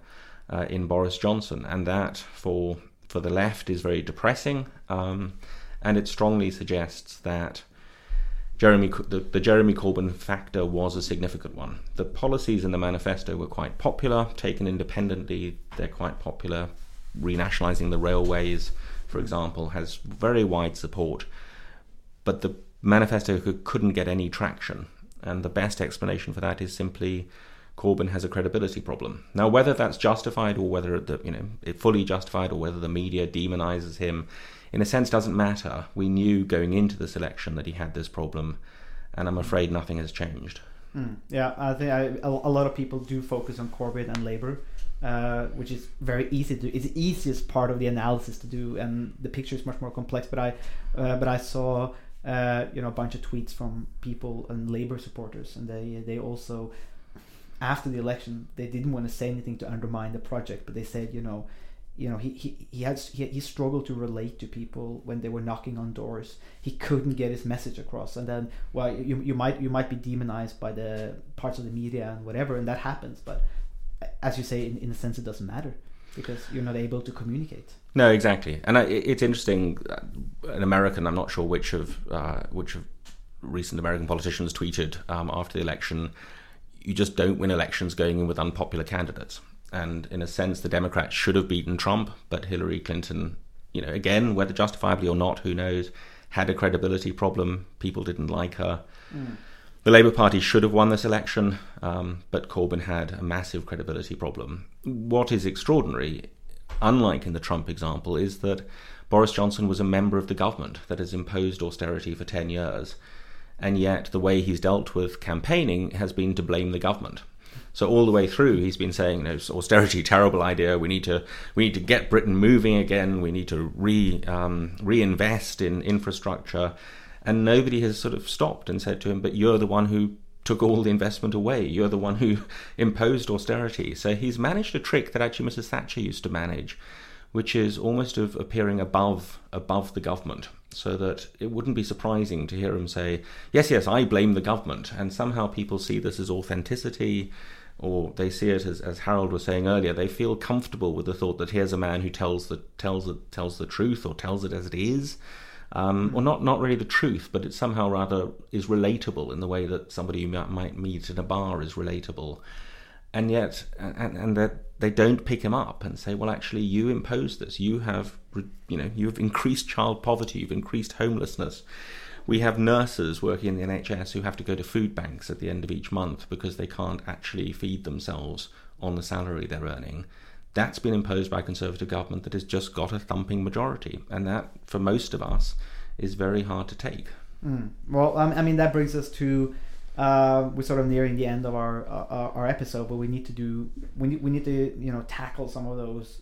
uh, in Boris Johnson, and that for for the left is very depressing, um, and it strongly suggests that. Jeremy, the, the Jeremy Corbyn factor was a significant one. The policies in the manifesto were quite popular. Taken independently, they're quite popular. Renationalising the railways, for example, has very wide support. But the manifesto couldn't get any traction. And the best explanation for that is simply Corbyn has a credibility problem. Now, whether that's justified or whether the, you know it fully justified or whether the media demonizes him, in a sense, doesn't matter. We knew going into this election that he had this problem, and I'm afraid nothing has changed. Mm, yeah, I think a lot of people do focus on Corbyn and Labour, uh, which is very easy to. It's the easiest part of the analysis to do, and the picture is much more complex. But I, uh, but I saw uh, you know a bunch of tweets from people and Labour supporters, and they they also after the election they didn't want to say anything to undermine the project, but they said you know you know he he he had he, he struggled to relate to people when they were knocking on doors. He couldn't get his message across, and then well you you might you might be demonized by the parts of the media and whatever, and that happens. But as you say, in, in a sense, it doesn't matter because you're not able to communicate. No, exactly, and I, it's interesting. Uh, an American, I'm not sure which of uh, which of recent American politicians tweeted um, after the election. You just don't win elections going in with unpopular candidates, and in a sense, the Democrats should have beaten Trump, but Hillary Clinton, you know, again, whether justifiably or not, who knows, had a credibility problem. People didn't like her. Mm. The Labour Party should have won this election, um, but Corbyn had a massive credibility problem. What is extraordinary unlike in the Trump example, is that Boris Johnson was a member of the government that has imposed austerity for 10 years. And yet, the way he's dealt with campaigning has been to blame the government. So all the way through, he's been saying, you know, austerity, terrible idea. We need to, we need to get Britain moving again. We need to re, um, reinvest in infrastructure. And nobody has sort of stopped and said to him, but you're the one who took all the investment away. You're the one who imposed austerity. So he's managed a trick that actually Mrs. Thatcher used to manage, which is almost of appearing above above the government. So that it wouldn't be surprising to hear him say, Yes, yes, I blame the government. And somehow people see this as authenticity, or they see it as, as Harald was saying earlier, they feel comfortable with the thought that here's a man who tells the tells the tells the truth or tells it as it is um, or not not really the truth, but it somehow rather is relatable in the way that somebody you might meet in a bar is relatable, and yet and, and that they don't pick him up and say, well, actually, you imposed this. You have you know you have increased child poverty. You've increased homelessness. We have nurses working in the NHS who have to go to food banks at the end of each month because they can't actually feed themselves on the salary they're earning that's been imposed by a Conservative government that has just got a thumping majority. And that, for most of us, is very hard to take. Mm. Well, um, I mean that brings us to uh, we're sort of nearing the end of our uh, our episode, but we need to do we need, we need to you know tackle some of those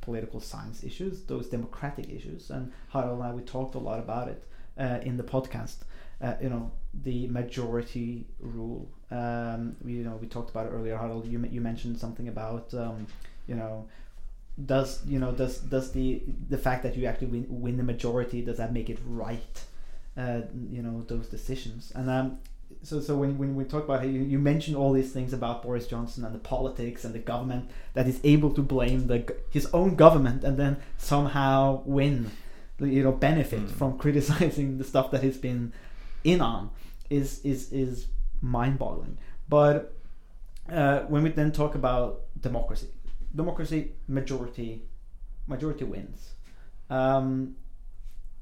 political science issues, those democratic issues, and Harald and I we talked a lot about it uh, in the podcast. Uh, you know the majority rule. Um, we, you know we talked about it earlier. Harald, you you mentioned something about um, you know does you know does does the the fact that you actually win, win the majority does that make it right? Uh, you know those decisions and um, so so when, when we talk about you, you mentioned all these things about Boris Johnson and the politics and the government that is able to blame the his own government and then somehow win you know benefit Mm. from criticizing the stuff that he's been in on is is is mind-boggling. But uh, when we then talk about democracy democracy majority majority wins. Um,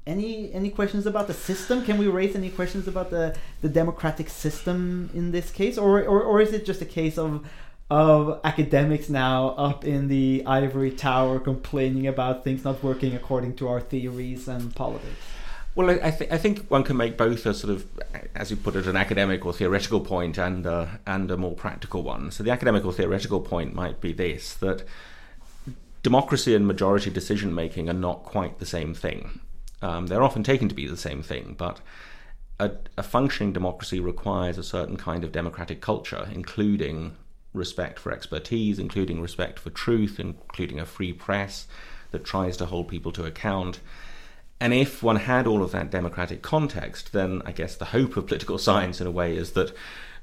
any any questions about the system? Can we raise any questions about the the democratic system in this case? Or or, or is it just a case of of academics now up in the ivory tower complaining about things not working according to our theories and politics Well, I, th- I think one can make both a sort of, as you put it, an academic or theoretical point and uh, and a more practical one. So the academic or theoretical point might be this: that democracy and majority decision making are not quite the same thing. Um, they're often taken to be the same thing, but a, a functioning democracy requires a certain kind of democratic culture, including respect for expertise, including respect for truth, including a free press that tries to hold people to account. And if one had all of that democratic context, then I guess the hope of political science, in a way, is that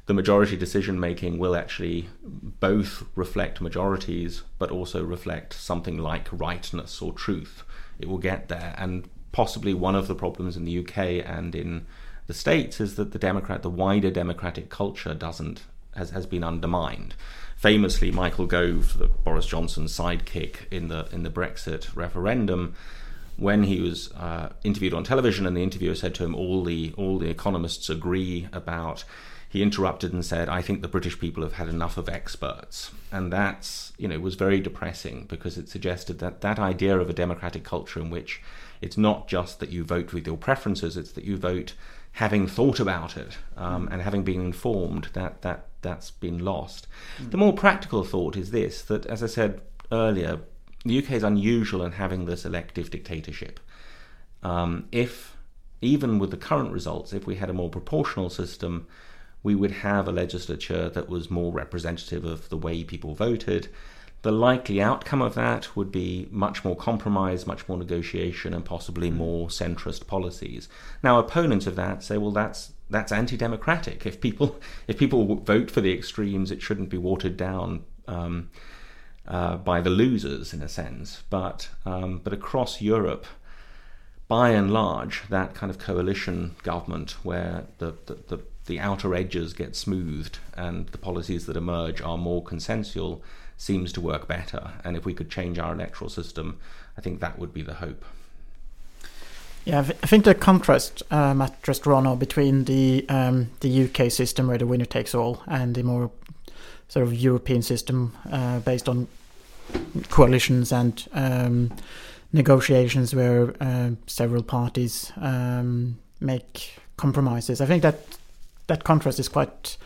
the majority decision making will actually both reflect majorities, but also reflect something like rightness or truth. It will get there. And possibly one of the problems in the UK and in the States is that the Democrat, the wider democratic culture, doesn't has, has been undermined. Famously, Michael Gove, the Boris Johnson sidekick in the in the Brexit referendum, when he was uh, interviewed on television, and the interviewer said to him, "All the all the economists agree about." He interrupted and said, "I think the British people have had enough of experts," and that's you know was very depressing because it suggested that that idea of a democratic culture in which it's not just that you vote with your preferences; it's that you vote having thought about it um, and having been informed. That that that's been lost. The more practical thought is this: that as I said earlier, the UK is unusual in having this elective dictatorship. Um, if, even with the current results, if we had a more proportional system, we would have a legislature that was more representative of the way people voted. The likely outcome of that would be much more compromise, much more negotiation, and possibly more centrist policies. Now, opponents of that say, well, that's that's anti-democratic. If people if people vote for the extremes, it shouldn't be watered down. Um, uh, by the losers in a sense, but um, but across Europe, by and large, that kind of coalition government where the, the, the, the outer edges get smoothed and the policies that emerge are more consensual seems to work better. And if we could change our electoral system, I think that would be the hope. Yeah, I th- I think the contrast, uh, Matt just drawn between the um, the UK system where the winner takes all and the more sort of European system uh, based on coalitions and um, negotiations where uh, several parties um, make compromises. I think that that contrast is quite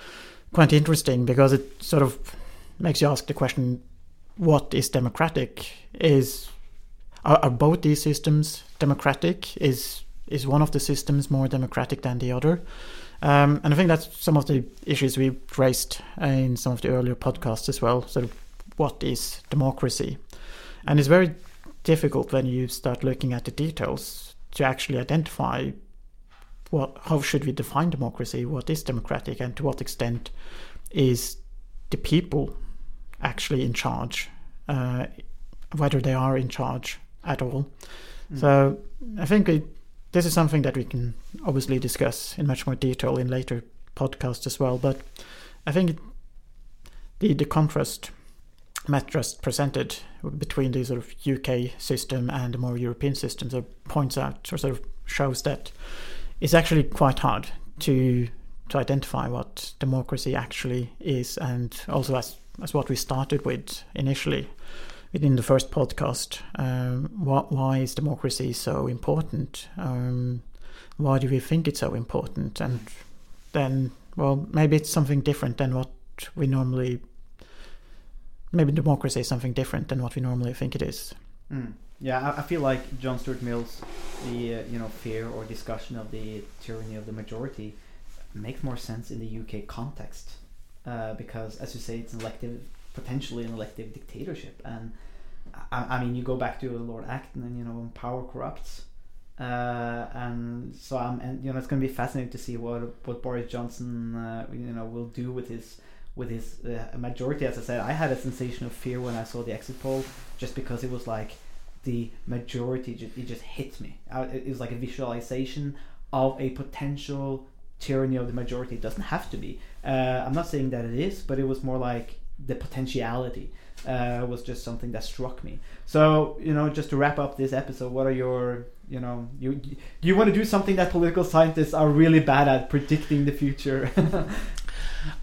quite interesting because it sort of makes you ask the question: What is democratic? Is are, are both these systems democratic? Is is one of the systems more democratic than the other? Um, and I think that's some of the issues we raised in some of the earlier podcasts as well. Sort of what is democracy? And it's very difficult when you start looking at the details to actually identify what how should we define democracy? What is democratic, and to what extent is the people actually in charge? Uh, whether they are in charge at all. Hmm. So I think it, this is something that we can obviously discuss in much more detail in later podcasts as well. But I think it, the the contrast Matt just presented between the sort of UK system and the more European system sort of points out or sort of shows that it's actually quite hard to to identify what democracy actually is, and also as as what we started with initially within the first podcast. Um, what, why is democracy so important? Um, why do we think it's so important? And then, well, maybe it's something different than what we normally. Maybe democracy is something different than what we normally think it is. Mm. Yeah, I, I feel like John Stuart Mill's the uh, you know fear or discussion of the tyranny of the majority makes more sense in the UK context uh, because, as you say, it's an elective, potentially an elective dictatorship, and I, I mean, you go back to Lord Acton, and you know, power corrupts. Uh, and so I'm, and you know, it's going to be fascinating to see what what Boris Johnson, uh, you know, will do with his with his uh, majority. As I said, I had a sensation of fear when I saw the exit poll, just because it was like the majority. Just, it just hit me. It was like a visualization of a potential tyranny of the majority. It doesn't have to be. Uh, I'm not saying that it is, but it was more like the potentiality uh, was just something that struck me. So you know, just to wrap up this episode, what are your you know you do you want to do something that political scientists are really bad at predicting the future?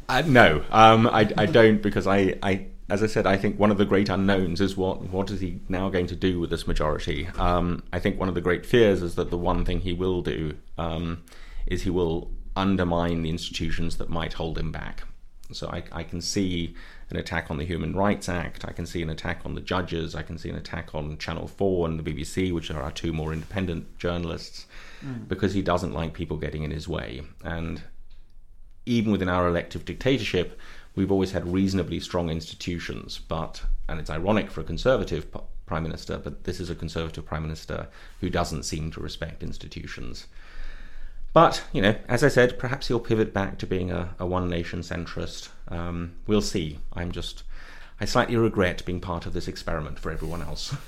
Uh, no, um, I, I don't because I, I, as I said, I think one of the great unknowns is what what is he now going to do with this majority. Um, I think one of the great fears is that the one thing he will do um, is he will undermine the institutions that might hold him back. So I, I can see an attack on the Human Rights Act. I can see an attack on the judges. I can see an attack on Channel 4 and the BBC, which are our two more independent journalists, Mm. because he doesn't like people getting in his way. And even within our elective dictatorship, we've always had reasonably strong institutions. But, and it's ironic for a conservative p- prime minister, but this is a conservative prime minister who doesn't seem to respect institutions. But, you know, as I said, perhaps he'll pivot back to being a, a one nation centrist. Um, we'll see. I'm just, I slightly regret being part of this experiment for everyone else.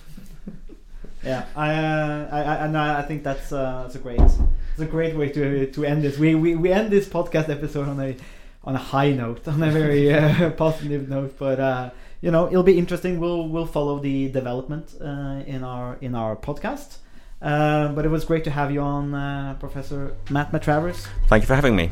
Yeah, I, uh, I, I, and I think that's uh, that's a great, it's a great way to to end this. We, we we end this podcast episode on a on a high note, on a very uh, positive note. But uh, you know, it'll be interesting. We'll we'll follow the development uh, in our in our podcast. Uh, but it was great to have you on, uh, Professor Matt Matravers. Thank you for having me.